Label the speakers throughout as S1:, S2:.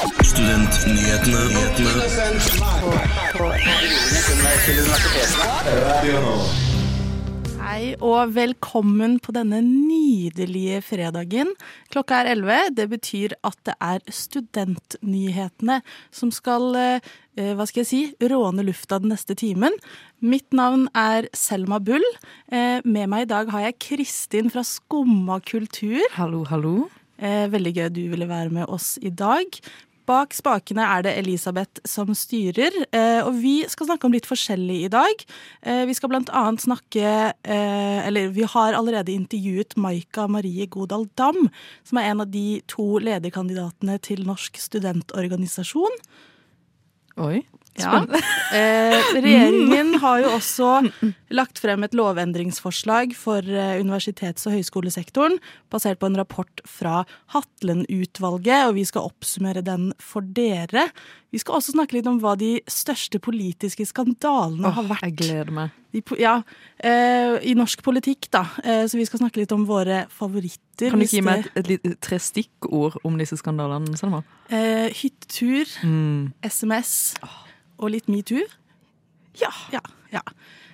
S1: Studentnyhetene.
S2: Hei og velkommen på denne nydelige fredagen. Klokka er 11. Det betyr at det er studentnyhetene som skal eh, hva skal jeg si, råne lufta den neste timen. Mitt navn er Selma Bull. Eh, med meg i dag har jeg Kristin fra Skumma kultur.
S3: Hallo, hallo.
S2: Eh, veldig gøy du ville være med oss i dag. Bak spakene er det Elisabeth som styrer, eh, og vi skal snakke om litt forskjellig i dag. Eh, vi skal blant annet snakke eh, Eller vi har allerede intervjuet Maika Marie Godal Dam, som er en av de to lederkandidatene til Norsk studentorganisasjon.
S3: Oi.
S2: Ja. Eh, regjeringen har jo også lagt frem et lovendringsforslag for eh, universitets- og høyskolesektoren, basert på en rapport fra Hatlen-utvalget, og vi skal oppsummere den for dere. Vi skal også snakke litt om hva de største politiske skandalene har vært
S3: jeg gleder meg.
S2: i, ja, eh, i norsk politikk, da. Eh, så vi skal snakke litt om våre favoritter.
S3: Kan du ikke gi meg et, et, et, tre stikkord om disse skandalene? Selma?
S2: eh, Hyttetur,
S3: Mm.
S2: SMS og litt metoo. Ja. ja, ja.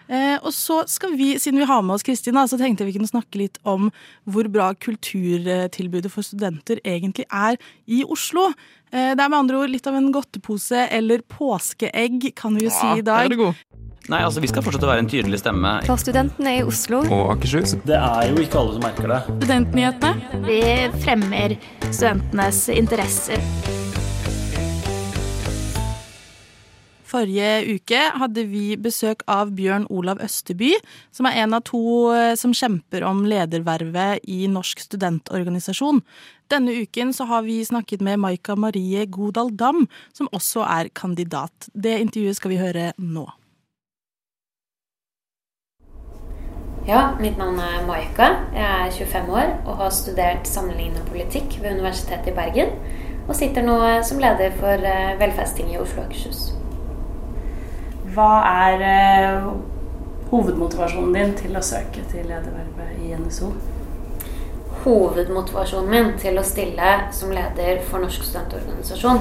S2: Eh, og så skal vi, siden vi har med oss Kristin, så tenkte vi kunne snakke litt om hvor bra kulturtilbudet for studenter egentlig er i Oslo. Eh, det er med andre ord litt av en godtepose eller påskeegg, kan vi jo si i
S3: der er
S2: det
S3: du god.
S4: Nei, altså Vi skal fortsette å være en tydelig stemme.
S5: For studentene i Oslo
S6: og Akershus.
S7: Det er jo ikke alle som merker det.
S2: Studentnyhetene.
S8: Vi fremmer studentenes interesser.
S2: Forrige uke hadde vi besøk av Bjørn Olav Østeby, som er en av to eh, som kjemper om ledervervet i Norsk studentorganisasjon. Denne uken så har vi snakket med Maika Marie Godal Dam, som også er kandidat. Det intervjuet skal vi høre nå.
S9: Ja, mitt navn er Maika. Jeg er 25 år og har studert sammenlignende politikk ved Universitetet i Bergen. Og sitter nå som leder for eh, Velferdstinget i Oslo og Akershus.
S10: Hva er eh, hovedmotivasjonen din til å søke til ledervervet i NSO?
S9: Hovedmotivasjonen min til å stille som leder for Norsk studentorganisasjon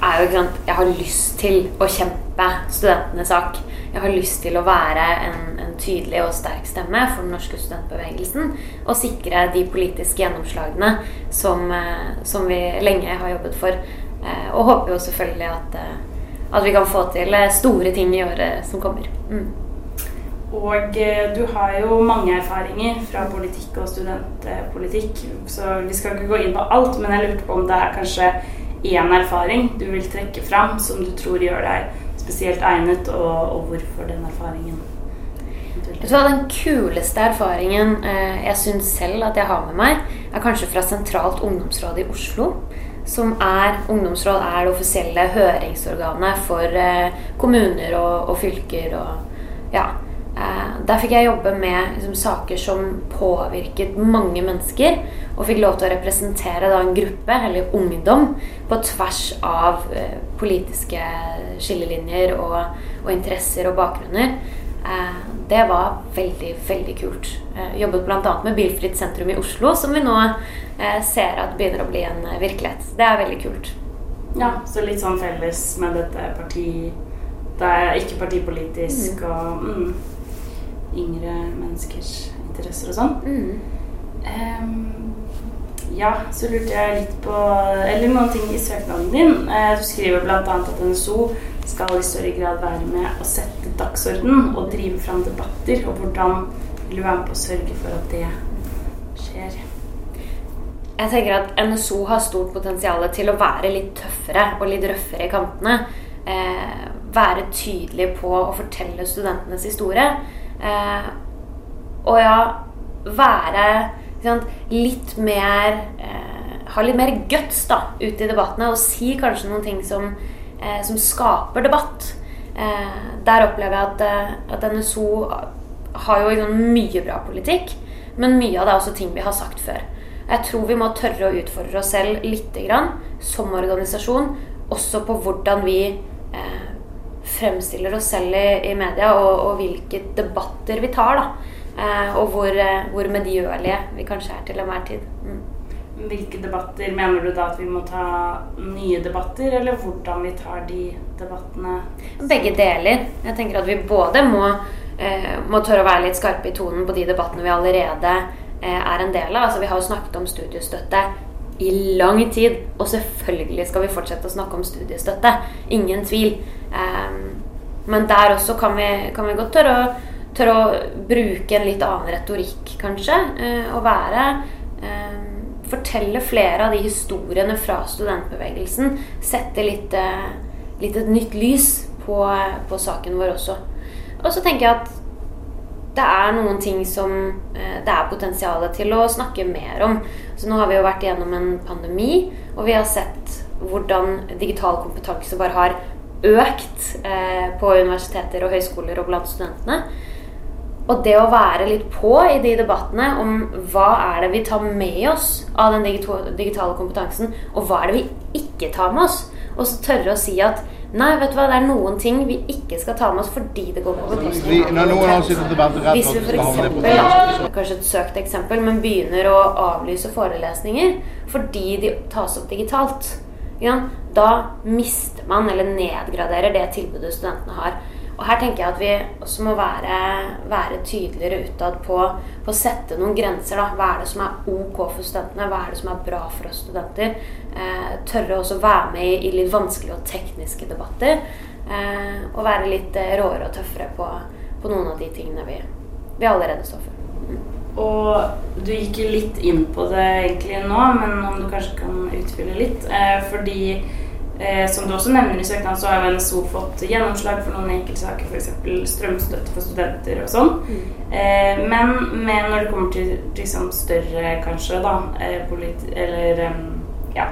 S9: er jo ikke sant, Jeg har lyst til å kjempe studentenes sak. Jeg har lyst til å være en, en tydelig og sterk stemme for den norske studentbevegelsen. Og sikre de politiske gjennomslagene som, eh, som vi lenge har jobbet for. Eh, Og håper jo selvfølgelig at, at vi kan få til eh, store ting i året som kommer. Mm.
S10: Og eh, du har jo mange erfaringer fra politikk og studentpolitikk, så vi skal ikke gå inn på alt, men jeg lurte på om det er kanskje én erfaring du vil trekke fram som du tror gjør deg spesielt egnet, og, og hvorfor den erfaringen?
S9: Vet du hva, Den kuleste erfaringen eh, jeg syns selv at jeg har med meg, er kanskje fra Sentralt ungdomsråd i Oslo. Som er Ungdomsråd er det offisielle høringsorganet for eh, kommuner og, og fylker og ja. Eh, der fikk jeg jobbe med liksom, saker som påvirket mange mennesker. Og fikk lov til å representere da, en gruppe, eller ungdom, på tvers av eh, politiske skillelinjer og, og interesser og bakgrunner. Eh, det var veldig, veldig kult. Eh, jobbet bl.a. med Bilfritt sentrum i Oslo, som vi nå eh, ser at begynner å bli en virkelighet. Det er veldig kult.
S10: Ja, så litt sånn felles med dette parti... Det er ikke partipolitisk og mm, yngre menneskers interesser og sånn.
S9: Mm.
S10: Um, ja, så lurte jeg litt på Eller noen ting i søknaden din. Du skriver bl.a. at NSO skal i større grad være med å sette dagsorden og drive fram debatter. Og hvordan vil du være med på å sørge for at det skjer?
S9: Jeg tenker at NSO har stort potensial til å være litt tøffere og litt røffere i kantene. Eh, være tydelig på å fortelle studentenes historie. Eh, og ja, være sant, litt mer eh, Ha litt mer guts da, ute i debattene og si kanskje noen ting som, eh, som skaper debatt. Eh, der opplever jeg at, eh, at NSO har jo liksom mye bra politikk, men mye av det er også ting vi har sagt før. Jeg tror vi må tørre å utfordre oss selv litt grann, som organisasjon, også på hvordan vi eh, fremstiller oss selv i, i media, og, og hvilke debatter vi tar. da. Eh, og hvor, eh, hvor medgjørlige vi kanskje er til enhver tid. Mm.
S10: Hvilke debatter mener du da at vi må ta nye debatter, eller hvordan vi tar de debattene?
S9: Begge deler. Jeg tenker at vi både må, eh, må tørre å være litt skarpe i tonen på de debattene vi allerede eh, er en del av. Altså, vi har jo snakket om studiestøtte i lang tid, og selvfølgelig skal vi fortsette å snakke om studiestøtte. Ingen tvil. Eh, men der også kan vi, kan vi godt tørre å, tørre å bruke en litt annen retorikk, kanskje. Eh, og være eh, Fortelle flere av de historiene fra studentbevegelsen. Sette litt, eh, litt et nytt lys på, på saken vår også. Og så tenker jeg at det er noen ting som eh, det er potensial til å snakke mer om. Så nå har vi jo vært gjennom en pandemi, og vi har sett hvordan digital kompetanse bare har økt eh, på universiteter og høyskoler og blant studentene. Og det å være litt på i de debattene om hva er det vi tar med oss av den digitale kompetansen, og hva er det vi ikke tar med oss, og så tørre å si at Nei, vet du hva, det er noen ting vi ikke skal ta med oss fordi det går på bekostning av Hvis vi f.eks. kanskje et søkt eksempel, men begynner å avlyse forelesninger fordi de tas opp digitalt, ja, da mister man eller nedgraderer det tilbudet studentene har. Og her tenker jeg at vi også må være, være tydeligere utad på, å sette noen grenser. Da. Hva er det som er ok for studentene? Hva er det som er bra for oss studenter? Eh, tørre også å være med i, i, litt vanskelige og tekniske debatter. Eh, og være litt eh, råere og tøffere på, på, noen av de tingene vi, vi allerede står for. Mm.
S10: Og du gikk litt inn på det egentlig nå, men om du kanskje kan utfylle litt. Eh, fordi Eh, som du også nevner i søknaden, så har jo NSO fått gjennomslag for noen enkeltsaker, f.eks. strømstøtte for studenter og sånn. Mm. Eh, men, men, når det kommer til liksom, større, kanskje, da, eh, eller ja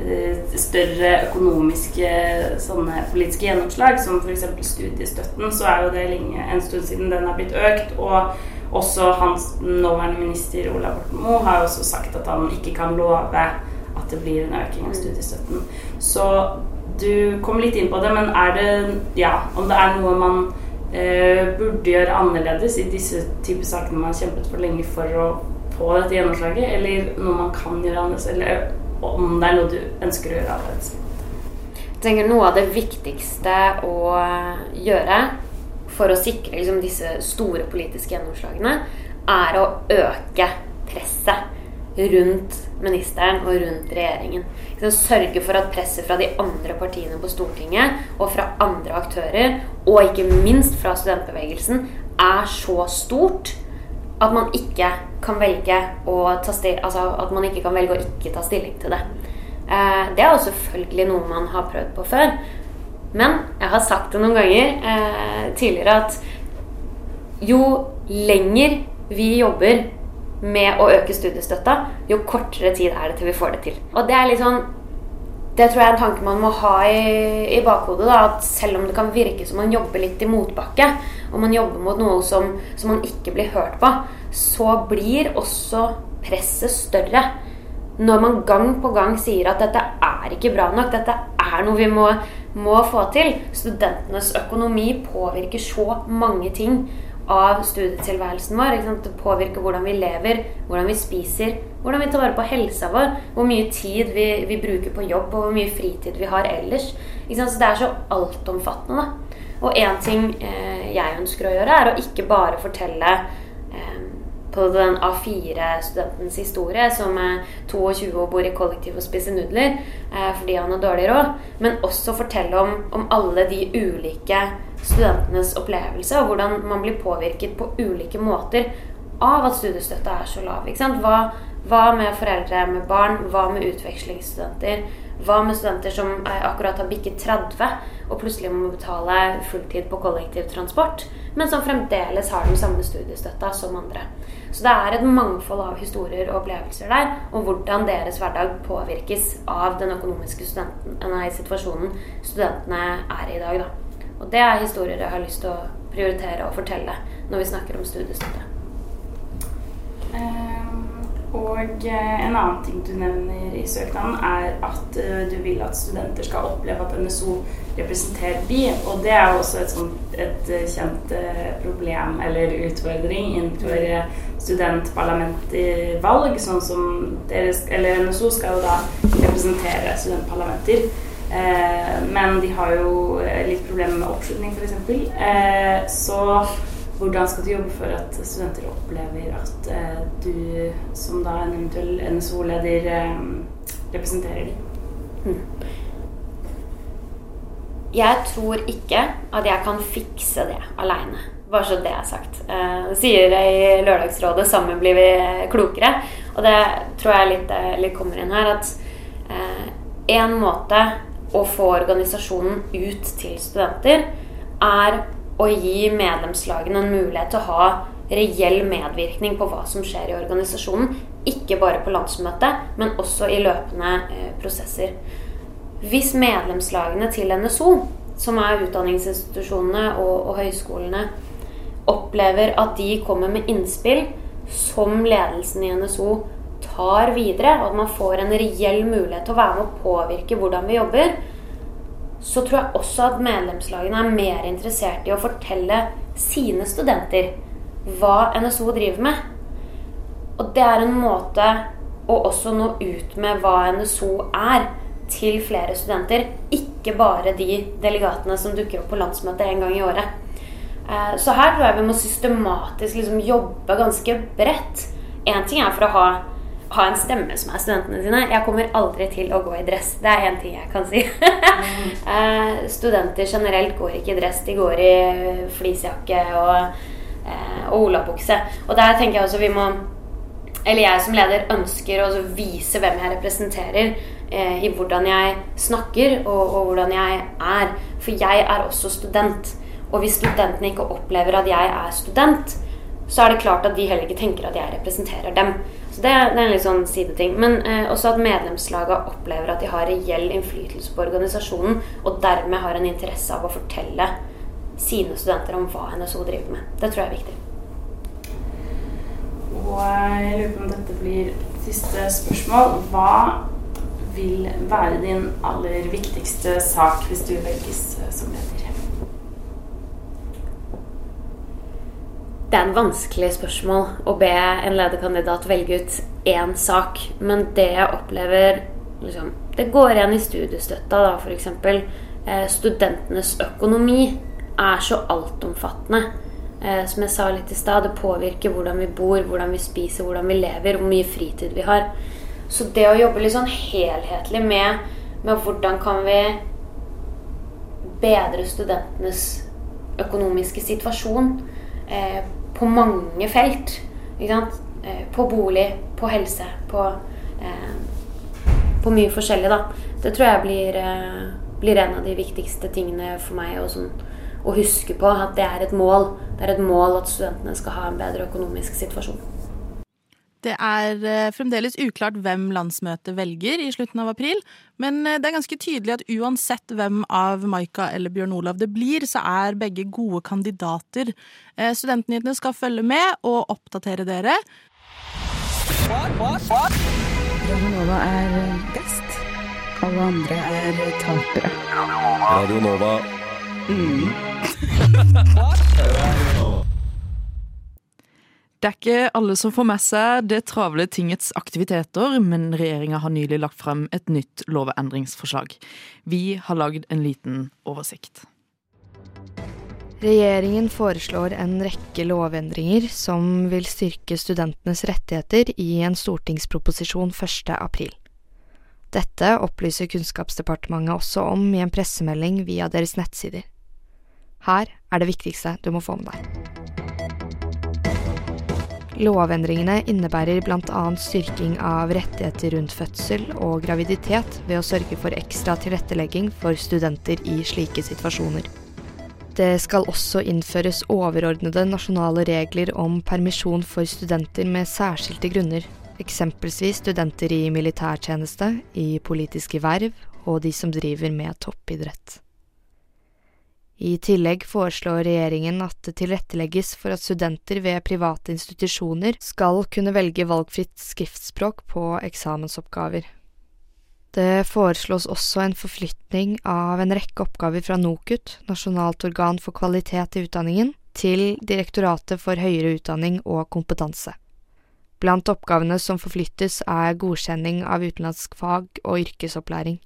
S10: eh, større økonomiske sånne politiske gjennomslag, som f.eks. studiestøtten, så er jo det lenge en stund siden den har blitt økt. Og også hans nåværende minister Ola Borten Moe har jo også sagt at han ikke kan love at det blir en øking av studiestøtten. Så du kom litt inn på det, men er det ja, om det er noe man eh, burde gjøre annerledes i disse typer sakene man har kjempet for lenge for å få dette gjennomslaget, eller noe man kan gjøre annerledes, eller om det er noe du ønsker å gjøre annerledes?
S9: Jeg tenker Noe av det viktigste å gjøre for å sikre liksom, disse store politiske gjennomslagene, er å øke presset rundt ministeren og rundt regjeringen. Sørge for at presset fra de andre partiene på Stortinget og fra andre aktører, og ikke minst fra studentbevegelsen, er så stort at man ikke kan velge å ta altså at man ikke kan velge å ikke ta stilling til det. Eh, det er jo selvfølgelig noe man har prøvd på før. Men jeg har sagt det noen ganger eh, tidligere at jo lenger vi jobber med å øke studiestøtta, jo kortere tid er det til vi får det til. Og det er litt sånn det tror jeg er en tanke man må ha i, i bakhodet. Da, at Selv om det kan virke som man jobber litt i motbakke, og man jobber mot noe som, som man ikke blir hørt på, så blir også presset større. Når man gang på gang sier at dette er ikke bra nok, dette er noe vi må, må få til. Studentenes økonomi påvirker så mange ting av studietilværelsen vår. Det påvirker hvordan vi lever, hvordan vi spiser, hvordan vi tar vare på helsa vår, hvor mye tid vi, vi bruker på jobb, og hvor mye fritid vi har ellers. Så det er så altomfattende. Og én ting eh, jeg ønsker å gjøre, er å ikke bare fortelle eh, på den A4-studentens historie, som er 22 og bor i kollektiv og spiser nudler eh, fordi han har dårlig råd, men også fortelle om, om alle de ulike studentenes opplevelse, og hvordan man blir påvirket på ulike måter av at studiestøtta er så lav. Hva, hva, med foreldre med barn? Hva med utvekslingsstudenter? Hva med studenter som akkurat har bikket 30 og plutselig må betale fulltid på kollektivtransport, men som fremdeles har den samme studiestøtta som andre? Så det er et mangfold av historier og opplevelser der, og hvordan deres hverdag påvirkes av den økonomiske nei, situasjonen studentene er i i dag. Da. Og det er historier jeg har lyst til å prioritere og fortelle når vi snakker om studiestøtte.
S10: Um, og eh, en annen ting du nevner i søknaden, er at eh, du vil at studenter skal oppleve at NSO representerer de. Og det er også et, sånt, et eh, kjent eh, problem eller utfordring innenfor eh, studentparlamentvalg. Sånn som deres, eller NSO skal jo da representere studentparlamenter. Eh, men de har jo eh, litt problemer med oppslutning, f.eks. Eh, så hvordan skal du jobbe for at studenter opplever at du som da en eventuell NSO-leder representerer dem?
S9: Jeg tror ikke at jeg kan fikse det aleine. Bare så det er sagt. Eh, sier jeg i Lørdagsrådet 'Sammen blir vi klokere'. Og det tror jeg litt, litt kommer inn her. At én måte å få organisasjonen ut til studenter er å gi medlemslagene en mulighet til å ha reell medvirkning på hva som skjer i organisasjonen. Ikke bare på landsmøtet, men også i løpende eh, prosesser. Hvis medlemslagene til NSO, som er utdanningsinstitusjonene og, og høyskolene, opplever at de kommer med innspill som ledelsen i NSO tar videre, og at man får en reell mulighet til å være med å påvirke hvordan vi jobber, så tror jeg også at medlemslagene er mer interessert i å fortelle sine studenter hva NSO driver med. Og det er en måte å også nå ut med hva NSO er, til flere studenter. Ikke bare de delegatene som dukker opp på landsmøtet en gang i året. Eh, så her tror jeg vi må systematisk liksom jobbe ganske bredt. Én ting er for å ha ha en stemme som er studentene sine. Jeg kommer aldri til å gå i dress. Det er én ting jeg kan si. eh, studenter generelt går ikke i dress. De går i fleecejakke og, eh, og olabukse. Og der tenker jeg også vi må Eller jeg som leder ønsker å vise hvem jeg representerer eh, i hvordan jeg snakker og, og hvordan jeg er. For jeg er også student. Og hvis studentene ikke opplever at jeg er student, så er det klart at de heller ikke tenker at jeg representerer dem. Så det, det er en litt sånn sideting. Men eh, også at medlemslaget opplever at de har reell innflytelse på organisasjonen, og dermed har en interesse av å fortelle sine studenter om hva NSO driver med. Det tror jeg er viktig.
S10: Og jeg lurer på om dette blir siste spørsmål. Hva vil være din aller viktigste sak hvis du velges eh, som leder?
S9: Det er en vanskelig spørsmål å be en lederkandidat velge ut én sak. Men det jeg opplever liksom, Det går igjen i studiestøtta, da, f.eks. Eh, studentenes økonomi er så altomfattende. Eh, som jeg sa litt i stad, det påvirker hvordan vi bor, hvordan vi spiser, hvordan vi lever, hvor mye fritid vi har. Så det å jobbe litt sånn helhetlig med, med hvordan kan vi bedre studentenes økonomiske situasjon eh, på mange felt. Eh, på bolig, på helse, på, eh, på mye forskjellig, da. Det tror jeg blir, eh, blir, en av de viktigste tingene for meg å, sånn, å huske på. At det er et mål. Det er et mål at studentene skal ha en bedre økonomisk situasjon.
S2: Det er eh, fremdeles uklart hvem landsmøtet velger i slutten av april, men eh, det er ganske tydelig at uansett hvem av Maika eller Bjørn Olav det blir, så er begge gode kandidater. Eh, studentnyhetene skal følge med og oppdatere dere.
S5: Radio Nova er best. Alle andre er tapere.
S6: Radio Nova.
S5: Mm.
S3: Det er ikke alle som får med seg det travle tingets aktiviteter, men regjeringa har nylig lagt frem et nytt lovendringsforslag. Vi har lagd en liten oversikt.
S11: Regjeringen foreslår en rekke lovendringer som vil styrke studentenes rettigheter i en stortingsproposisjon 1. april. Dette opplyser Kunnskapsdepartementet også om i en pressemelding via deres nettsider. Her er det viktigste du må få med deg. Lovendringene innebærer bl.a. styrking av rettigheter rundt fødsel og graviditet ved å sørge for ekstra tilrettelegging for studenter i slike situasjoner. Det skal også innføres overordnede nasjonale regler om permisjon for studenter med særskilte grunner, eksempelvis studenter i militærtjeneste, i politiske verv og de som driver med toppidrett. I tillegg foreslår regjeringen at det tilrettelegges for at studenter ved private institusjoner skal kunne velge valgfritt skriftspråk på eksamensoppgaver. Det foreslås også en forflytning av en rekke oppgaver fra NOKUT, Nasjonalt organ for kvalitet i utdanningen, til Direktoratet for høyere utdanning og kompetanse. Blant oppgavene som forflyttes er godkjenning av utenlandsk fag og yrkesopplæring.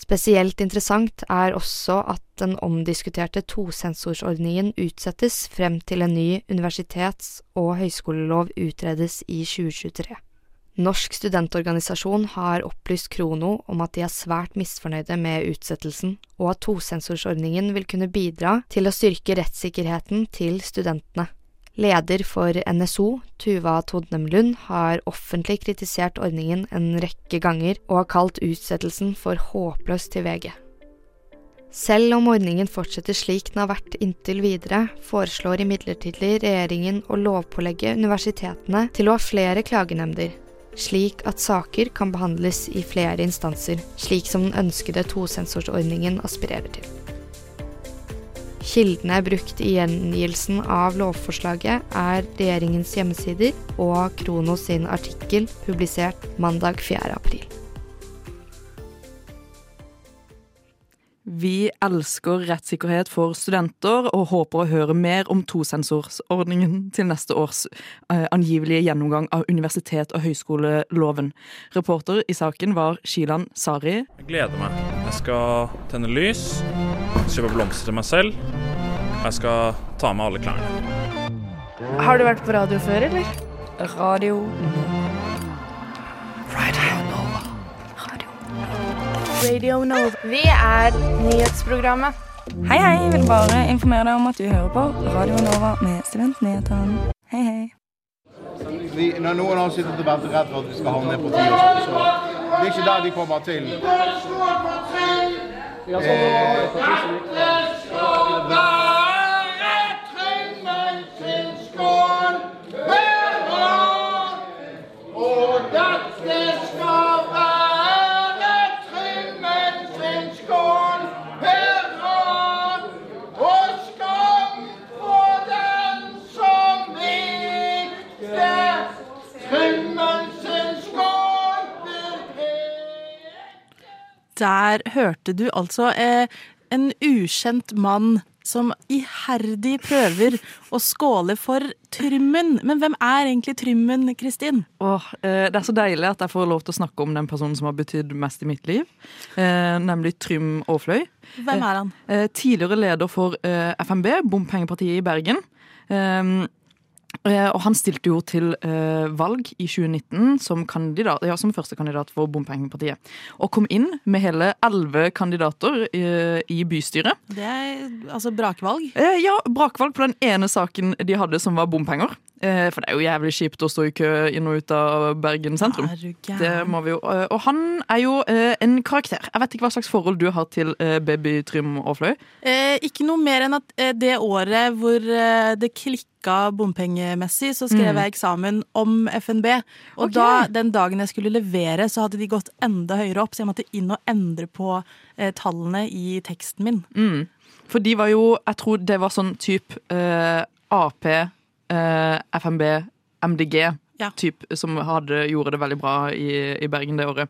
S11: Spesielt interessant er også at den omdiskuterte tosensorsordningen utsettes frem til en ny universitets- og høyskolelov utredes i 2023. Norsk studentorganisasjon har opplyst Krono om at de er svært misfornøyde med utsettelsen, og at tosensorsordningen vil kunne bidra til å styrke rettssikkerheten til studentene. Leder for NSO, Tuva Todnem Lund, har offentlig kritisert ordningen en rekke ganger og har kalt utsettelsen for håpløs til VG. Selv om ordningen fortsetter slik den har vært inntil videre, foreslår imidlertid regjeringen å lovpålegge universitetene til å ha flere klagenemnder, slik at saker kan behandles i flere instanser, slik som den ønskede tosensorsordningen aspirerer til. Kildene brukt i gjengivelsen av lovforslaget er regjeringens hjemmesider og Krono sin artikkel publisert mandag 4. april.
S3: Vi elsker rettssikkerhet for studenter og håper å høre mer om tosensorsordningen til neste års eh, angivelige gjennomgang av universitet- og høyskoleloven. Reporter i saken var Shilan Sari.
S6: Jeg gleder meg. Jeg skal tenne lys, kjøpe blomster til meg selv. Og jeg skal ta med alle klærne.
S12: Har du vært på radio før, eller? Radio Radio Nova. Vi er nyhetsprogrammet.
S13: Hei, hei. Jeg vil bare informere deg om at du hører på Radio Nova med Studentnyhetene. Hei, hei.
S14: Vi, når noen har sittet og vært rett for at vi skal havne på ti, så det er ikke der de kommer til.
S15: Og
S2: Der hørte du altså eh, en ukjent mann som iherdig prøver å skåle for Trymmen. Men hvem er egentlig Trymmen, Kristin?
S3: Åh, eh, det er så deilig at jeg får lov til å snakke om den personen som har betydd mest i mitt liv. Eh, nemlig Trym Aafløy.
S2: Hvem er han?
S3: Eh, tidligere leder for FNB, bompengepartiet i Bergen. Eh, og han stilte jo til eh, valg i 2019 som, kandidat, ja, som førstekandidat for bompengepartiet. Og kom inn med hele elleve kandidater eh, i bystyret.
S2: Det er altså brakvalg.
S3: Ja, brakvalg på den ene saken de hadde som var bompenger. For det er jo jævlig kjipt å stå i kø inn og ut av Bergen sentrum. Det må vi jo. Og han er jo en karakter. Jeg vet ikke hva slags forhold du har til baby Trym Aafløy.
S2: Eh, ikke noe mer enn at det året hvor det klikka bompengemessig, så skrev
S3: Mm.
S2: jeg eksamen om FNB. Og
S3: okay.
S2: da, den dagen jeg skulle levere, så hadde de gått enda høyere opp, så jeg måtte inn og endre på eh, tallene i teksten min.
S3: Mm. For de var jo Jeg tror det var sånn type eh, Ap, eh, FNB, MDG typ, som hadde, gjorde det veldig bra i, i Bergen det året.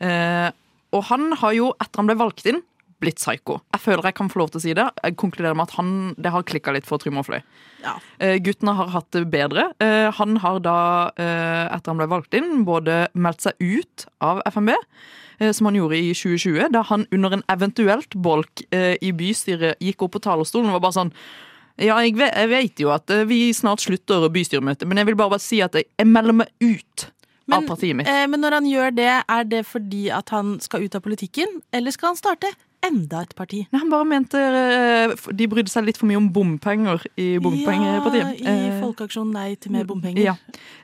S3: Eh, og han har jo, etter han ble valgt inn, blitt psycho. Jeg føler jeg kan få lov til å si det. Jeg konkluderer med at han, det har klikka litt for Trym Aafløy.
S2: Ja.
S3: Uh, guttene har hatt det bedre. Uh, han har da, uh, etter han ble valgt inn, både meldt seg ut av FNB, som han gjorde i 2020, da han under en eventuelt bolk i bystyret gikk opp på talerstolen og var bare sånn ja, jeg vet, jeg vet jo at vi snart slutter bystyremøtet, men jeg vil bare, bare si at jeg, jeg melder meg ut mitt.
S2: Eh, men når han gjør det, er det fordi at han skal ut av politikken, eller skal han starte enda et parti?
S3: Nei, han bare mente eh, de brydde seg litt for mye om bompenger i bompengepartiet.
S2: Ja, i
S3: Eh,
S2: Folkeaksjon Nei til mer bompenger.
S3: Ja.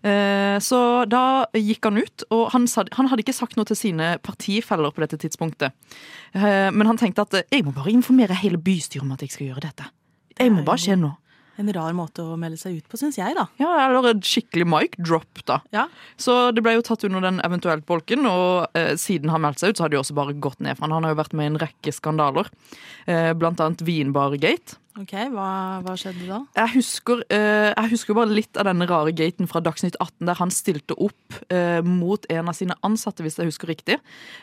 S3: Eh, Så da gikk han ut, og han, hadde ikke sagt noe til sine partifeller på dette tidspunktet. Men han tenkte at jeg må bare informere hele bystyret om at jeg skal gjøre dette. Jeg må bare skje nå.
S2: En rar måte å melde seg ut på, syns jeg, da.
S3: Ja, eller et skikkelig mic drop, da.
S2: Ja.
S3: Så det ble jo tatt under den eventuelt bolken, og eh, siden han meldte seg ut, så har jo også bare gått ned for han. Han har jo vært med i en rekke skandaler, eh, blant annet Vinbargate.
S2: Ok, hva, hva skjedde da?
S3: Jeg husker, eh, jeg husker bare litt av denne rare gaten fra Dagsnytt 18, der han stilte opp eh, mot en av sine ansatte, hvis jeg husker riktig.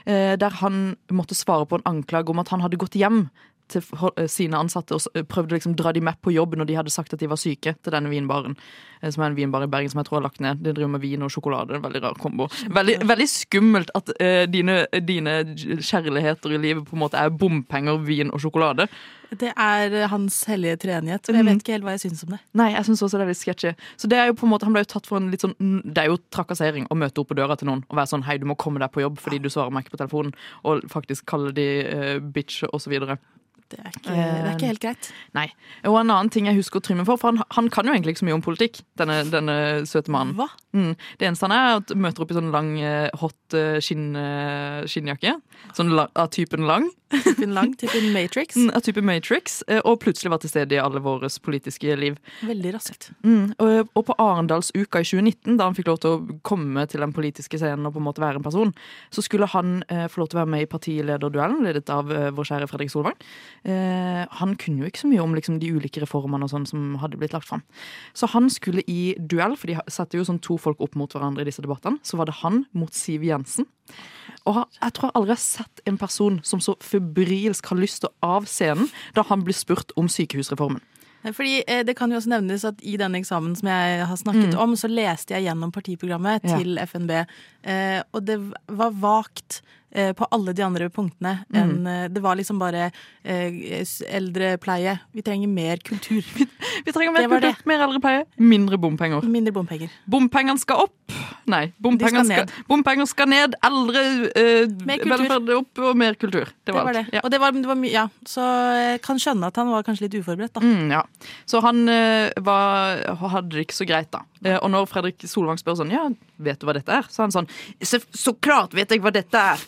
S3: Eh, der han måtte svare på en anklage om at han hadde gått hjem til eh, sine ansatte og s- prøvde liksom dra de med på jobb når de hadde sagt at de var syke, til denne vinbaren. eh, Som er en vinbar i Bergen som jeg tror har lagt ned. De driver med vin og sjokolade. En veldig rar kombo. Veldig, veldig skummelt at uh, dine, dine kjærligheter i livet på en måte er bompenger, vin og sjokolade.
S2: Det er eh, hans hellige treenighet. Men jeg vet ikke helt hva jeg syns om det.
S3: Nei, jeg synes også det er litt sketchy. Så det er jo på en måte, han ble jo tatt for en litt sånn Det er jo trakassering å møte opp på døra til noen og være sånn Hei, du må komme deg på jobb fordi du svarer meg ikke på telefonen. Og faktisk kalle de uh, bitch og så videre.
S2: Det er ikke, det er ikke helt greit.
S3: Nei. Og en annen ting jeg husker Trymme for, for han, han kan jo egentlig ikke så mye om politikk, denne, denne søte mannen.
S2: Hva?
S3: Mm. Det eneste han er, at møter opp i sånn lang, eh, hot eh, skinn, eh, skinnjakke. Sånn la, av typen lang.
S2: Typen lang, typen Matrix.
S3: Mm, Av type Matrix. Og plutselig var til stede i alle våre politiske liv.
S2: Veldig raskt.
S3: Mm, og, og på Arendalsuka i 2019, da han fikk lov til å komme til den politiske scenen og på en måte være en person, så skulle han eh, få lov til å være med i partilederduellen, ledet av eh, vår kjære Fredrik Solvang. Eh, han kunne jo ikke så mye om liksom, de ulike reformene og sånn som hadde blitt lagt fram. Så han skulle i duell, for de satte jo sånn to folk opp mot hverandre i disse debattene. Så var det han mot Siv Jensen. Og jeg tror jeg aldri har sett en person som så febrilsk har lyst til å av scenen da han blir spurt om sykehusreformen.
S2: Fordi eh, Det kan jo også nevnes at i denne eksamen som jeg har snakket
S3: Mm.
S2: om, så leste jeg gjennom partiprogrammet
S3: Ja.
S2: til FNB, eh, og det var vagt eh, på alle de andre punktene.
S3: Mm.
S2: enn, eh, det var liksom bare eh, eldrepleie. Vi trenger mer kultur.
S3: Vi trenger mer
S2: Det
S3: kultur, mer eldrepleie, mindre bompenger.
S2: Mindre bompenger.
S3: Bompengene skal opp. Nei,
S2: bompenger skal
S3: skal, bompenger skal ned. Eldre eh, velferd opp og mer kultur. Det var, alt.
S2: det. Og det var, det var mye, ja. Så jeg kan skjønne at han var kanskje litt uforberedt, da.
S3: Mm, ja. Så han eh, var, hadde det ikke så greit, da. Eh, og når Fredrik Solvang spør sånn Ja, vet du hva dette er? Så han sånn Så, så klart vet jeg hva dette er!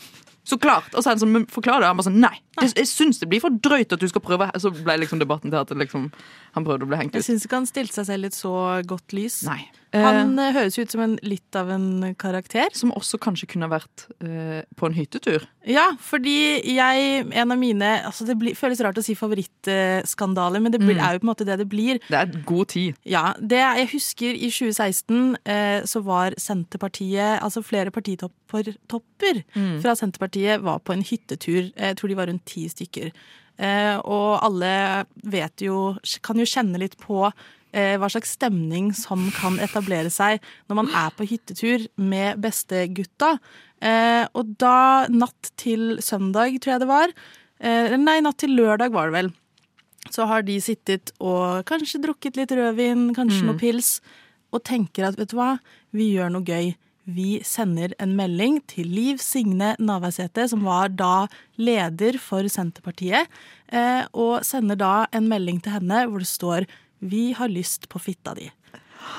S3: Så klart! Og så han sånn, forklarer det. Han bare sånn Nei, jeg syns det blir for drøyt at du skal prøve. Så ble liksom debatten til at det liksom, han prøvde å bli hengt
S2: Jeg
S3: ut.
S2: syns ikke han stilte seg selv i et så godt lys.
S3: Nei.
S2: Han uh, høres ut som en, litt av en karakter.
S3: Som også kanskje kunne vært uh, på en hyttetur.
S2: Ja, fordi jeg En av mine altså Det blir, føles rart å si favorittskandaler men det blir,
S3: Mm.
S2: er jo på en måte det det blir.
S3: Det er god tid.
S2: Ja, det Jeg husker i 2016 eh, så var Senterpartiet Altså flere partitopper
S3: Mm.
S2: fra Senterpartiet var på en hyttetur. Jeg tror de var rundt ti stykker. Eh, og alle vet jo Kan jo kjenne litt på eh, hva slags stemning som kan etablere seg når man er på hyttetur med bestegutta. Eh, og da, natt til søndag, tror jeg det var Nei, natt til lørdag var det vel. Så har de sittet og kanskje drukket litt rødvin, kanskje
S3: Mm.
S2: noe pils, og tenker at vet du hva, vi gjør noe gøy. Vi sender en melding til Liv Signe Navarsete, som var da leder for Senterpartiet, eh, og sender da en melding til henne hvor det står 'Vi har lyst på fitta di'.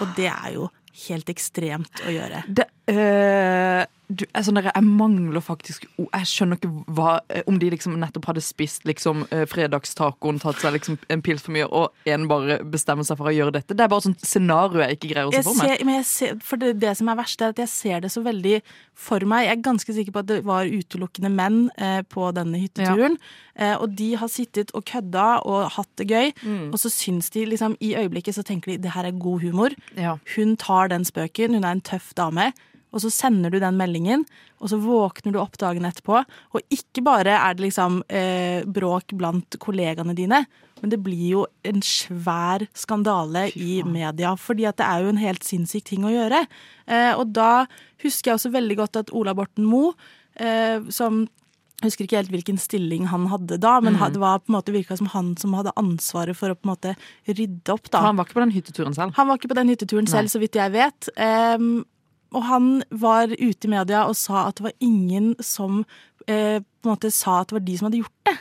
S2: Og det er jo helt ekstremt å gjøre.
S3: Det, eh, du, jeg, sånn der, jeg mangler faktisk. Jeg skjønner ikke hva eh, Om de liksom nettopp hadde spist liksom eh, fredagstacoen, tatt seg liksom en pils for mye, og en bare bestemmer seg for å gjøre dette. Det er bare sånn scenario jeg ikke greier å se for meg.
S2: men ser, for det, det som er verst, er at jeg ser det så veldig for meg. Jeg er ganske sikker på at det var utelukkende menn eh, på denne hytteturen. Eh, og de har sittet og kødda og hatt det gøy.
S3: Mm.
S2: Og så syns de liksom i øyeblikket så tenker de det her er god humor.
S3: Ja.
S2: Hun tar den spøken, hun er en tøff dame. Og så sender du den meldingen, og så våkner du opp dagen etterpå. Og ikke bare er det liksom eh, bråk blant kollegaene dine, men det blir jo en svær skandale i media. Fordi at det er jo en helt sinnssyk ting å gjøre. Eh, og da husker jeg også veldig godt at Ola Borten Moe, eh, som jeg husker ikke helt hvilken stilling han hadde da, men
S3: Mm.
S2: det var på en måte virka som han som hadde ansvaret for å på en måte rydde opp. da.
S3: For han var ikke på den hytteturen selv.
S2: Han var ikke på den hytteturen
S3: Nei.
S2: selv, så vidt jeg vet. Ehm, og han var ute i media og sa at det var ingen som eh, på en måte sa at det var de som hadde gjort det.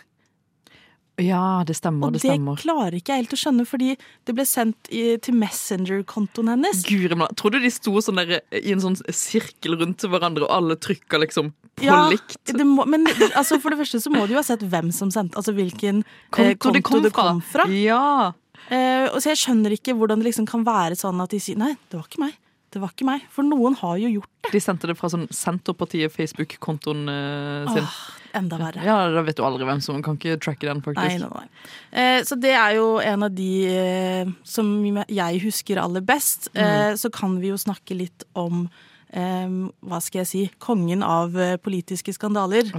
S3: Ja, det stemmer.
S2: Og
S3: det
S2: det
S3: stemmer.
S2: klarer ikke jeg helt å skjønne, fordi det ble sendt i, til Messenger-kontoen hennes.
S3: Guri malla. Tror du de sto sånn der, i en sånn sirkel rundt hverandre, og alle trykka liksom på
S2: Ja,
S3: likt?
S2: det må, men altså, for det første så må du jo ha sett hvem som sendte, altså hvilken eh,
S3: Konto det kom fra.
S2: fra.
S3: Ja.
S2: Eh, og så jeg skjønner ikke hvordan det liksom kan være sånn at de sier nei, det var ikke meg. Det var ikke meg. For noen har jo gjort det.
S3: De sendte det fra sånn Senterpartiet Facebook-kontoen eh, sin.
S2: Åh, enda verre.
S3: Ja, Da vet du aldri hvem som kan ikke tracke den, faktisk.
S2: Nei, nei, nei. Eh, så det er jo en av de eh, som jeg husker aller best.
S3: Mm.
S2: Eh, så kan vi jo snakke litt om eh, hva skal jeg si kongen av eh, politiske skandaler.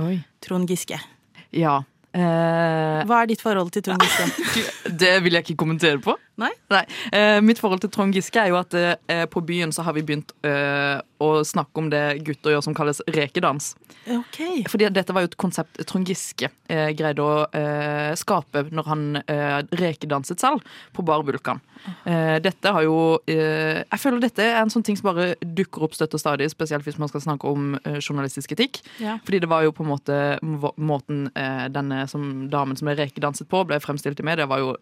S2: Trond Giske.
S3: Ja. Eh,
S2: Hva er ditt forhold til Trond Giske?
S3: det vil jeg ikke kommentere på.
S2: Nei?
S3: Eh, mitt forhold til Trond Giske er jo at eh, på byen så har vi begynt eh, å snakke om det gutter gjør som kalles rekedans.
S2: Okay.
S3: Fordi dette var jo et konsept Trond Giske eh, greide å eh, skape når han eh, rekedanset selv på Bar Vulkan. Dette har jo Jeg føler dette er en sånn ting som bare dukker opp støtt og stadig, spesielt hvis man skal snakke om journalistisk etikk.
S2: Ja.
S3: Fordi det var jo på en måte må- måten denne som, damen som ble rekedanset på, ble fremstilt i media, var jo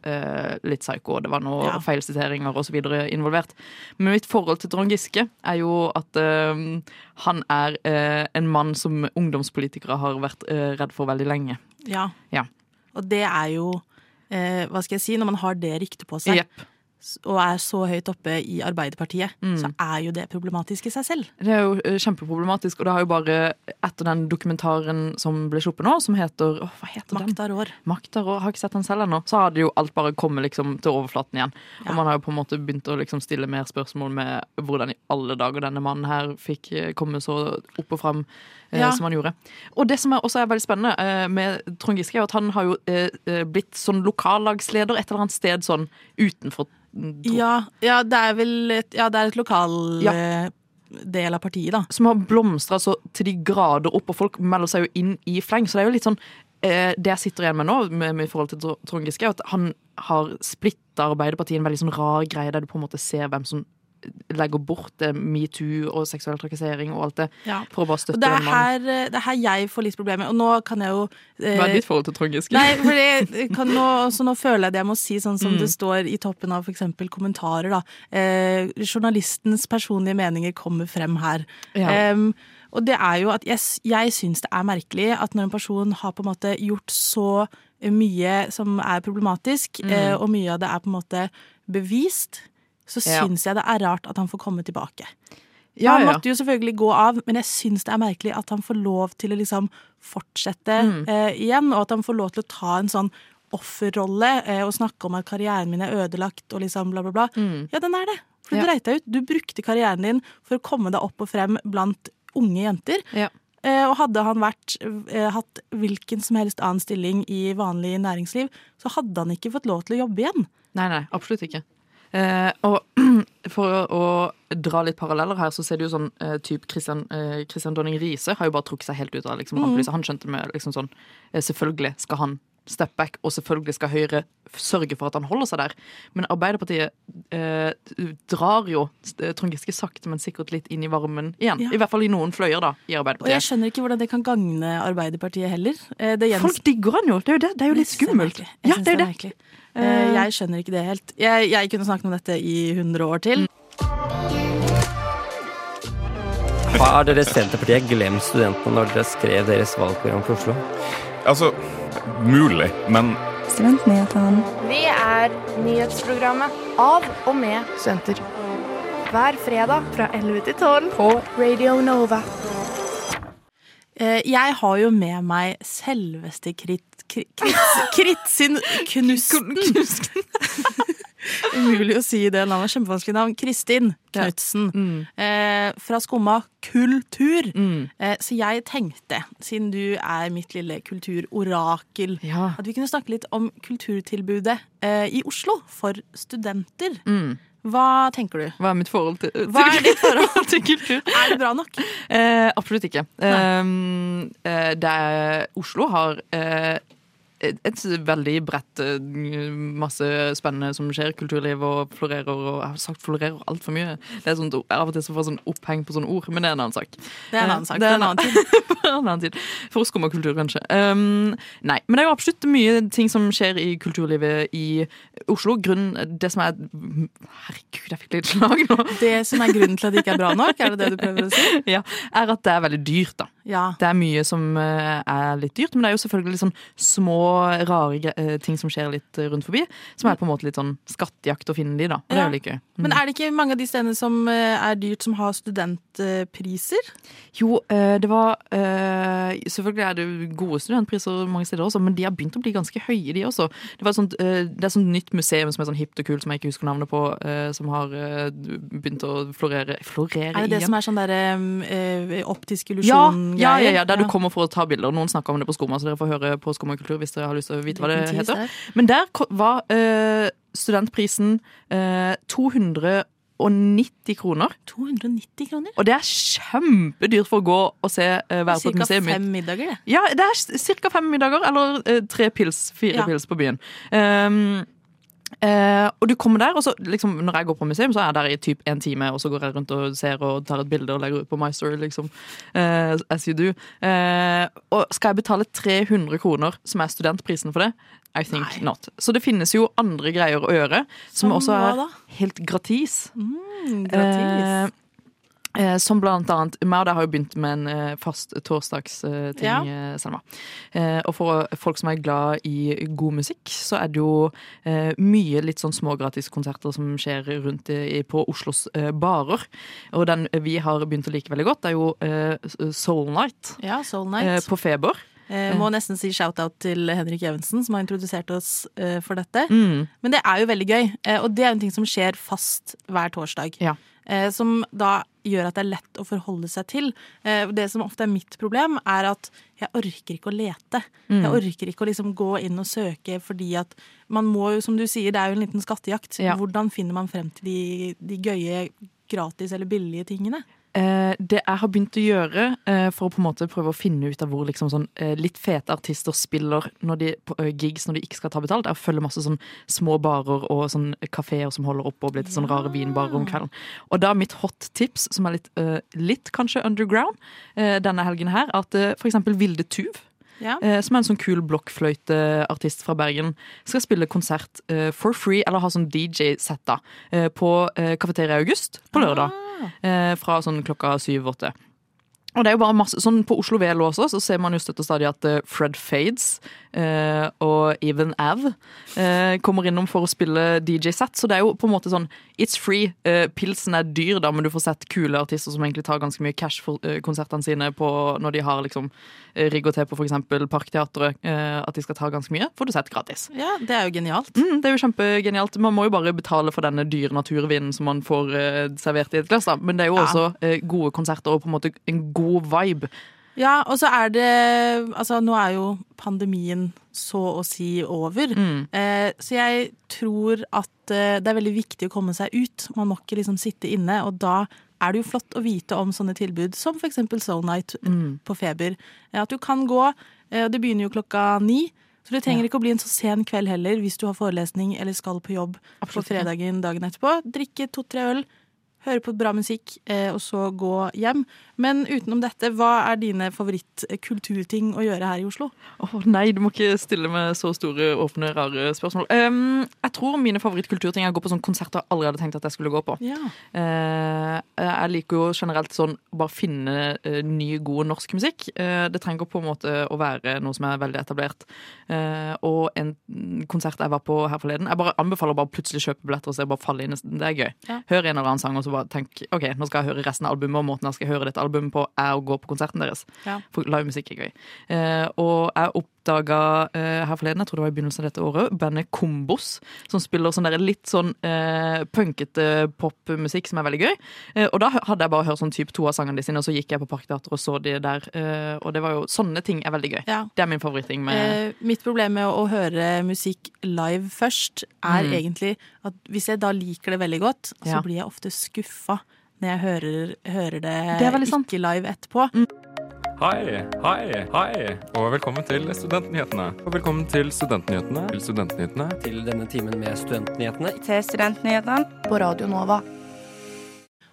S3: litt psyko. Det var noe
S2: Ja.
S3: feilsiteringer og så videre involvert. Men mitt forhold til Trond Giske er jo at eh, han er eh, en mann som ungdomspolitikere har vært eh, redd for veldig lenge.
S2: Ja.
S3: Ja.
S2: Og det er jo eh, Hva skal jeg si? Når man har det ryktet på seg,
S3: Jepp.
S2: Og er så høyt oppe i Arbeiderpartiet,
S3: Mm.
S2: så er jo det problematisk i seg selv.
S3: Det er jo eh, kjempeproblematisk, og det har jo bare etter den dokumentaren som ble sluppet nå, som heter åh, Hva heter den?
S2: Makta rår.
S3: Makta rår. Har ikke sett den selv ennå. Så hadde jo alt bare kommet liksom til overflaten igjen. Og man har jo på en måte begynt å liksom stille mer spørsmål med hvordan i alle dager denne mannen her fikk eh, komme så opp og fram eh,
S2: Ja.
S3: som han gjorde. Og det som er også er veldig spennende eh, med Trond Giske, er at han har jo eh, eh, blitt sånn lokallagsleder et eller annet sted sånn utenfor
S2: Ja, ja, det er vel et, ja, det er et lokal
S3: Ja.
S2: eh, del av partiet, da.
S3: som har blomstra så til de grader opp, og folk melder seg jo inn i fleng. Så det er jo litt sånn eh, Det jeg sitter igjen med nå, med, med i forhold til Trond Giske, er at han har splitta Arbeiderpartiet i en veldig sånn rar greie, der du på en måte ser hvem som legger bort det metoo og seksuell trakassering og alt det,
S2: Ja.
S3: for å bare støtte
S2: en mann.
S3: den mannen.
S2: eh, det er her jeg får litt problemer. Og nå kan jeg jo eh,
S3: Hva er ditt forhold til Trond Giske?
S2: Nei, for nå, så nå føler jeg det jeg må si sånn som
S3: Mm.
S2: det står i toppen av f.eks. kommentarer. da. Eh, journalistens personlige meninger kommer frem her.
S3: Ja.
S2: Um, og det er jo at jeg, jeg syns det er merkelig at når en person har på en måte gjort så mye som er problematisk,
S3: Mm.
S2: eh, og mye av det er på en måte bevist, så
S3: Ja.
S2: syns jeg det er rart at han får komme tilbake.
S3: Ja,
S2: han måtte jo selvfølgelig gå av, men jeg syns det er merkelig at han får lov til å liksom fortsette
S3: Mm.
S2: eh, igjen, og at han får lov til å ta en sånn offerrolle eh, og snakke om at karrieren min er ødelagt og liksom bla, bla, bla. Ja, den er det. For du
S3: Mm. Ja.
S2: dreit deg ut. Du brukte karrieren din for å komme deg opp og frem blant unge jenter.
S3: Ja.
S2: Eh, og hadde han vært, eh, hatt hvilken som helst annen stilling i vanlig næringsliv, så hadde han ikke fått lov til å jobbe igjen.
S3: Nei, nei, absolutt ikke. Eh, og for å, dra litt paralleller her, så ser du jo sånn eh, typ Christian, eh, Christian Donning Riise har jo bare trukket seg helt ut av liksom, mm. Han skjønte med liksom sånn eh, Selvfølgelig skal han step back, og selvfølgelig skal Høyre sørge for at han holder seg der. Men Arbeiderpartiet eh, drar jo eh, Trond Giske sakte, men sikkert litt inn i varmen igjen.
S2: Ja.
S3: I hvert fall i noen fløyer, da, i
S2: Og jeg skjønner ikke hvordan det kan gagne Arbeiderpartiet heller. Eh,
S3: Folk digger han jo! Det er jo, det, det er jo litt skummelt.
S2: det
S3: Ja, det er
S2: er
S3: det.
S2: Eh, Jeg skjønner ikke det helt. Jeg, jeg kunne snakket om dette i 100 år til.
S16: Har dere Senterpartiet glemt studentene når dere skrev deres valgprogram for Oslo?
S17: Altså, mulig, men
S13: Studentnyhetene.
S12: Vi er nyhetsprogrammet av og med studenter. Hver fredag fra 11 til 12 på Radio Nova.
S2: Eh, Jeg har jo med meg selveste Krit... Krit, Krit Kritsin Knusten. Umulig å si det navnet. Kjempevanskelig navn. Kristin Knutsen. Eh, fra Skumma kultur. Eh, så jeg tenkte, siden du er mitt lille kulturorakel, at vi kunne snakke litt om kulturtilbudet eh, i Oslo for studenter. Hva tenker du?
S3: Hva er mitt forhold til,
S2: Hva er ditt forhold
S3: til kultur?
S2: Er det bra nok?
S3: Eh, absolutt ikke. Um, eh, det er, Oslo har eh, et, veldig bredt eh, Masse spennende som skjer. Kulturliv og florerer. Og jeg har sagt florerer altfor mye. Det er sånt, Av og til så får jeg sånn oppheng på sånne ord, men det er en annen sak.
S2: Det er en annen sak. Det er en annen tid.
S3: for en annen tid. For skummakultur, kanskje. Um, nei, men det er jo absolutt mye ting som skjer i kulturlivet i Oslo, grunn, det som er Herregud, jeg fikk litt slag nå.
S2: Det som er grunnen til at det ikke er bra nok, er det det du prøver å si?
S3: Ja, er at det er veldig dyrt, da.
S2: Ja.
S3: Det er mye som eh, er litt dyrt, men det er jo selvfølgelig litt sånn små, rare eh, ting som skjer litt rundt forbi, som er på en måte litt sånn skattejakt å finne de, da. Og det er jo litt gøy. Mm.
S2: Men er det ikke mange av de stedene som eh, er dyrt, som har studentpriser?
S3: Jo, det var Selvfølgelig er det gode studentpriser mange steder også, men de har begynt å bli ganske høye, de også. Det, var sånt, det er sånt nytt museum som er sånn hipt og kult, som jeg ikke husker navnet på, eh, som har eh, begynt å florere Florere
S2: Er det det
S3: igjen?
S2: som er sånn derre eh, optisk illusjon-greier?
S3: ja, ja, ja, der du kommer for å ta bilder. Noen snakker om det på Skumma, så dere får høre på Skumma kultur hvis dere har lyst til å vite hva det heter. Men der var uh, studentprisen eh, 290 kroner.
S2: 290 kroner?
S3: Og det er kjempedyrt for å gå og se uh, være på et
S2: Cirka
S3: museum.
S2: fem middager, det.
S3: Ja, det er ca. fem middager, eller uh, tre pils, fire
S2: Ja.
S3: pils på byen. Um, eh, og du kommer der, og så liksom, når jeg går på museum, så er jeg der i typ en time, og så går jeg rundt og ser og tar et bilde og legger ut på My Story, liksom. Eh, as you do. Eh, og skal jeg betale 300 kroner, som er studentprisen for det? I think not. Så det finnes jo andre greier å gjøre, som,
S2: Som
S3: også er helt gratis.
S2: Mm, gratis.
S3: Eh, som blant annet deg har jo begynt med en eh, fast torsdagsting,
S2: Ja.
S3: eh, Selma. Eh, og for folk som er glad i god musikk, så er det jo mye litt sånn smågratiskonserter som skjer rundt i, på Oslos barer. Og den vi har begynt å like veldig godt, er jo Soul Night.
S2: Ja, Soul
S3: eh,
S2: Night.
S3: på Feber.
S2: Jeg må nesten si shout-out til Henrik Evensen, som har introdusert oss for dette.
S3: Mm.
S2: Men det er jo veldig gøy, og det er en ting som skjer fast hver torsdag. Ja. som da gjør at det er lett å forholde seg til. Eh, det som ofte er mitt problem, er at jeg orker ikke å lete.
S3: Mm.
S2: Jeg orker ikke å liksom gå inn og søke, fordi at man må jo, som du sier, det er jo en liten skattejakt.
S3: Ja.
S2: Hvordan finner man frem til de, de gøye gratis eller billige tingene?
S3: Eh, det jeg har begynt å gjøre eh, for å på en måte prøve å finne ut av hvor liksom sånn, eh, litt fete artister spiller når de, på gigs når de ikke skal ta betalt, er å følge masse sånn små barer og sånn kafeer som holder oppe og blir litt sånn rare vinbarer om kvelden. Og da mitt hot tips, som er litt, litt kanskje underground denne helgen her, at for eksempel Vilde Tuv
S2: Ja.
S3: eh, som er en sånn kul blokkfløyteartist fra Bergen, skal spille konsert eh, for free, eller ha sånn DJ-sett da, eh, på eh, Kafeteria August på lørdag. Eh, fra sånn klokka syv-åtte. Og det er jo bare masse, sånn På Oslo VL også så ser man jo støtt og stadig at eh, Fred Fades og Even Av eh, kommer innom for å spille DJ-sett. Så det er jo på en måte sånn It's free. Eh, pilsen er dyr, da, men du får sett kule artister som egentlig tar ganske mye cash for eh, konsertene sine på, når de har liksom eh, rigg og til på f.eks. Parkteatret. Eh, at de skal ta ganske mye. Får du sett gratis.
S2: Ja, det er jo genialt.
S3: Mm, det er jo kjempegenialt. Man må jo bare betale for denne dyre naturvinen som man får eh, servert i et glass. da. Men det er jo
S2: Ja.
S3: også eh, gode konserter og på en måte en god vibe.
S2: Ja, og så er det Altså, nå er jo pandemien så å si over. Eh, så jeg tror at eh, det er veldig viktig å komme seg ut. Man må ikke liksom sitte inne, og da er det jo flott å vite om sånne tilbud som f.eks. Soul Night på Feber. Eh, At du kan gå. eh, Det begynner jo klokka ni. Så det trenger ikke å bli en så sen kveld heller hvis du har forelesning eller skal på jobb på fredagen dagen etterpå. Drikke to-tre øl, høre på bra musikk, eh, og så gå hjem. Men utenom dette, hva er dine favorittkulturting å gjøre her i Oslo?
S3: Åh, nei, du må ikke stille med så store, åpne, rare spørsmål. Um, jeg tror mine favorittkulturting er å gå på sånne konserter jeg aldri hadde tenkt at jeg skulle gå på.
S2: Ja.
S3: Uh, jeg liker jo generelt sånn bare finne uh, ny, god norsk musikk. Uh, det trenger på en måte å være noe som er veldig etablert. Og en konsert jeg var på her forleden Jeg bare anbefaler bare plutselig kjøpe billetter og se bare falle inn. Det er gøy.
S2: Ja.
S3: Hør en eller annen sang og så bare tenk ok, nå skal jeg høre resten av albumet, og måten jeg skal høre dette albumet på, er å gå på konserten deres.
S2: Ja.
S3: For livemusikk er gøy. Eh, og jeg oppdaga uh, her forleden, jeg tror det var i begynnelsen av dette året, bandet Kombos, som spiller sånn der litt sånn uh, punkete popmusikk som er veldig gøy. Uh, og da hadde jeg bare hørt sånn type to av sangene sine, og så gikk jeg på Parkteatret og så de der. Eh, og det var jo sånne ting er veldig gøy.
S2: Ja.
S3: Det er min favoritting med
S2: Eh, mitt problem med å, høre musikk live først, er
S3: Mm.
S2: egentlig at hvis jeg da liker det veldig godt, så
S3: Ja.
S2: blir jeg ofte skuffa når jeg hører, hører det,
S3: Det
S2: ikke live etterpå.
S17: Hei, hei, hei, og velkommen til Studentnyhetene. Og velkommen til Studentnyhetene. Til Studentnyhetene.
S16: Til denne timen med Studentnyhetene.
S12: Til Studentnyhetene på Radio Nova.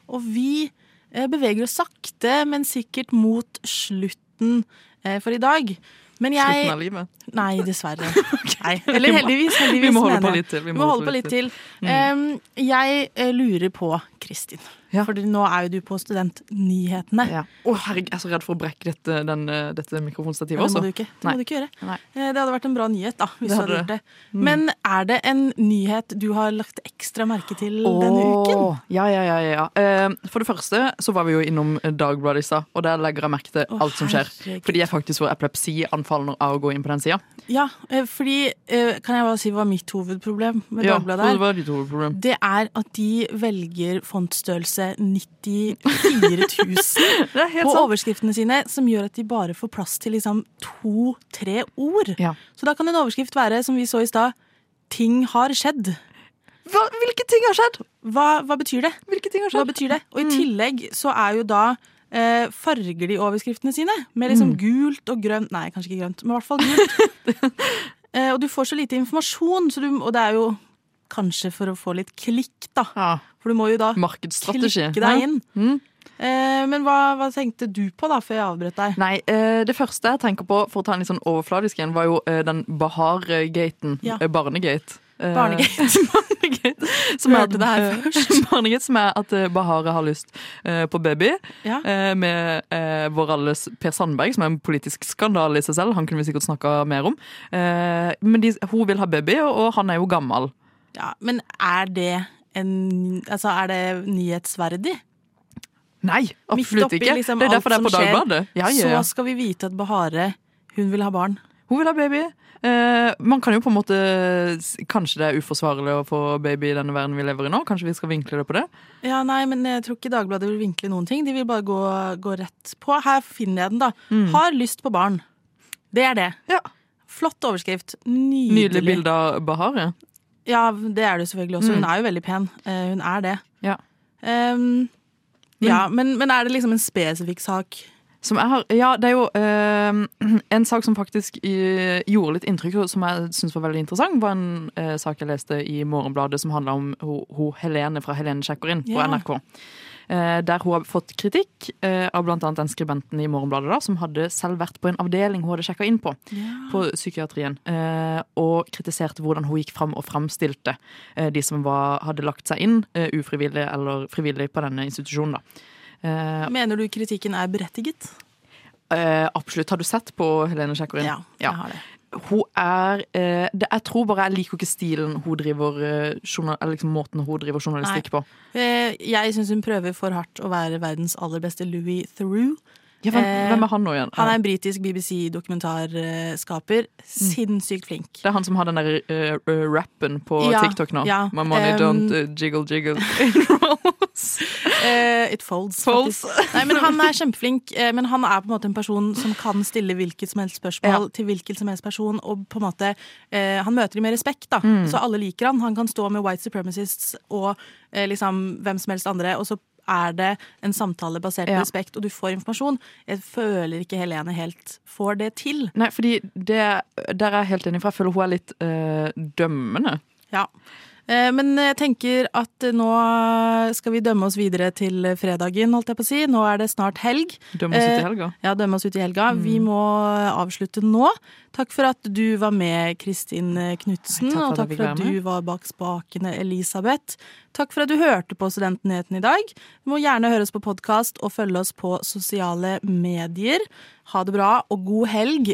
S2: Og vi eh, beveger oss sakte, men sikkert mot slutten eh, for i dag. Men
S3: Slutten av livet.
S2: Nei, dessverre. Nei. Eller heldigvis. heldigvis
S3: Vi må holde på litt til, vi
S2: må holde på litt til.
S3: Mm.
S2: Jeg eh, lurer på, Kristin, for nå er jo du på Studentnyhetene.
S3: Ja. Å, herregud, jeg er så redd for å brekke dette, den, eh, dette mikrofonstativet
S2: Ja, det
S3: også.
S2: må du ikke, det
S3: Nei.
S2: må du ikke gjøre.
S3: Nei.
S2: Eh, Det hadde vært en bra nyhet, da. Hvis
S3: Det
S2: du
S3: hadde
S2: hadde gjort
S3: det.
S2: det.
S3: Mm.
S2: Men er det en nyhet du har lagt ekstra merke til denne uken?
S3: Ja, ja, ja. ja. Eh, For det første så var vi jo innom Dagbladet i stad, og der legger jeg merke til
S2: oh,
S3: alt som skjer.
S2: herregud.
S3: Fordi jeg faktisk får epilepsianfall av å gå inn på den sida.
S2: Ja, fordi Kan jeg bare si hva mitt hovedproblem med
S3: Ja,
S2: Dagbladet
S3: det
S2: er?
S3: var ditt hovedproblem.
S2: Det er at de velger fontstørrelse 94 000 på
S3: sant.
S2: overskriftene sine, som gjør at de bare får plass til liksom to-tre ord. Så da kan en overskrift være, som vi så i stad, 'Ting har skjedd'.
S3: hvilke ting har skjedd?
S2: Hva, hva betyr det?
S3: Hvilke ting har skjedd?
S2: Hva betyr det? Og i tillegg så er jo da eh, farger de overskriftene sine med liksom
S3: Mm.
S2: gult og grønt Nei, kanskje ikke grønt, men i hvert fall gult. eh, og du får så lite informasjon, så du, og det er jo kanskje for å få litt klikk, da. For du må jo da klikke deg inn.
S3: Mm.
S2: Eh, men hva, hva tenkte du på da, før jeg avbrøt deg?
S3: Nei, eh, det første jeg tenker på, for å ta en litt sånn overfladisk en, var jo eh, den Bahar-gaten.
S2: Ja.
S3: Barnegate.
S2: Barnegate.
S3: Barnegate. Som er, Barnegate som er at Bahare har lyst på baby.
S2: Ja.
S3: med vår alles Per Sandberg, som er en politisk skandale i seg selv. Han kunne vi sikkert snakka mer om. Men de, hun vil ha baby, og han er jo gammel.
S2: Ja, men er det en Altså, er det nyhetsverdig?
S3: Nei, absolutt
S2: oppi
S3: ikke.
S2: liksom
S3: det er derfor det er på Dagbladet. Ja, ja, ja.
S2: Så skal vi vite at Bahare, hun vil ha barn.
S3: Hun vil ha baby. Eh, man kan jo på en måte Kanskje det er uforsvarlig å få baby i denne verden vi lever i nå? Kanskje vi skal vinkle det på det?
S2: Ja, nei, men jeg tror ikke Dagbladet vil vinkle noen ting. De vil bare gå, gå rett på. Her finner jeg den, da.
S3: Mm.
S2: Har lyst på barn. Det er det. Ja. Flott overskrift. Nydelig.
S3: Nydelig bilde av Bahare.
S2: Ja, det er det selvfølgelig også.
S3: Mm.
S2: Hun er jo veldig pen. Eh, hun er det.
S3: Ja.
S2: Ehm, ja, men, men er det liksom en spesifikk sak?
S3: Som jeg har, ja, det er jo eh, en sak som faktisk eh, gjorde litt inntrykk, som jeg syns var veldig interessant. var en eh, sak jeg leste i Morgenbladet som handla om ho, ho Helene fra Helene sjekker inn på
S2: Ja.
S3: NRK. Eh, der hun har fått kritikk eh, av bl.a. den skribenten i Morgenbladet da, som hadde selv vært på en avdeling hun hadde sjekka inn på. På psykiatrien. Eh, og kritiserte hvordan hun gikk fram og framstilte de som var, hadde lagt seg inn ufrivillig eller frivillig på denne institusjonen. da.
S2: Mener du kritikken er berettiget?
S3: Absolutt. Har du sett på Helene Sjekkerin?
S2: Ja, jeg har det.
S3: Hun er eh, det, Jeg tror bare jeg liker ikke stilen hun driver eh, journal, eller liksom måten hun driver journalistikk på.
S2: Eh, Jeg syns hun prøver for hardt å være verdens aller beste Louis Theroux.
S3: Ja, hvem,
S2: Eh,
S3: hvem er han nå igjen?
S2: Han er en britisk BBC-dokumentarskaper. Sinnssykt flink.
S3: Det er han som har den der eh, rappen på
S2: Ja,
S3: TikTok nå.
S2: ja.
S3: My money
S2: Um,
S3: don't uh, jiggle jiggle.
S2: uh, it folds,
S3: Folds.
S2: Nei, men han er kjempeflink. Men han er på en måte en person som kan stille hvilket som helst spørsmål til hvilken som helst person. Og på en måte Han møter dem med respekt, da.
S3: Mm.
S2: Så alle liker han. Han kan stå med white supremacists og liksom hvem som helst andre, og så er det en samtale basert på
S3: Ja.
S2: respekt, og du får informasjon. Jeg føler ikke Helene helt får det til.
S3: Nei, fordi det, der er jeg helt enig, for jeg føler hun er litt øh, dømmende.
S2: Ja. Eh, Men jeg tenker at nå skal vi dømme oss videre til fredagen, holdt jeg på å si. Nå er det snart helg.
S3: Dømme oss ut i
S2: Eh,
S3: helga.
S2: Ja, dømme oss ut i helga. Vi
S3: Mm.
S2: må avslutte nå. Takk for at du var med, Kristin Knutsen. Og takk for at du var bak spakene, Elisabeth. Takk for at du hørte på Studentnyheten i dag. Du må gjerne høre oss på podkast og følge oss på sosiale medier. Ha det bra, og god helg.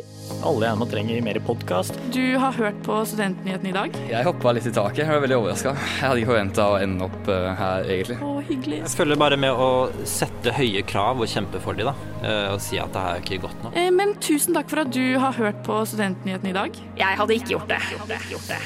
S7: Alle jeg nå trenger mer podkast.
S12: Du har hørt på Studentnyhetene i dag?
S4: Jeg hoppa litt i taket. Jeg var veldig overraska. Jeg hadde ikke forventa å ende opp eh, her, egentlig.
S12: Å, hyggelig.
S18: Jeg føler bare med å sette høye krav og kjempe for dem, da. eh, Og si at det her er ikke godt nok.
S12: Eh, Men tusen takk for at du har hørt på Studentnyhetene i dag.
S8: Jeg hadde ikke gjort det.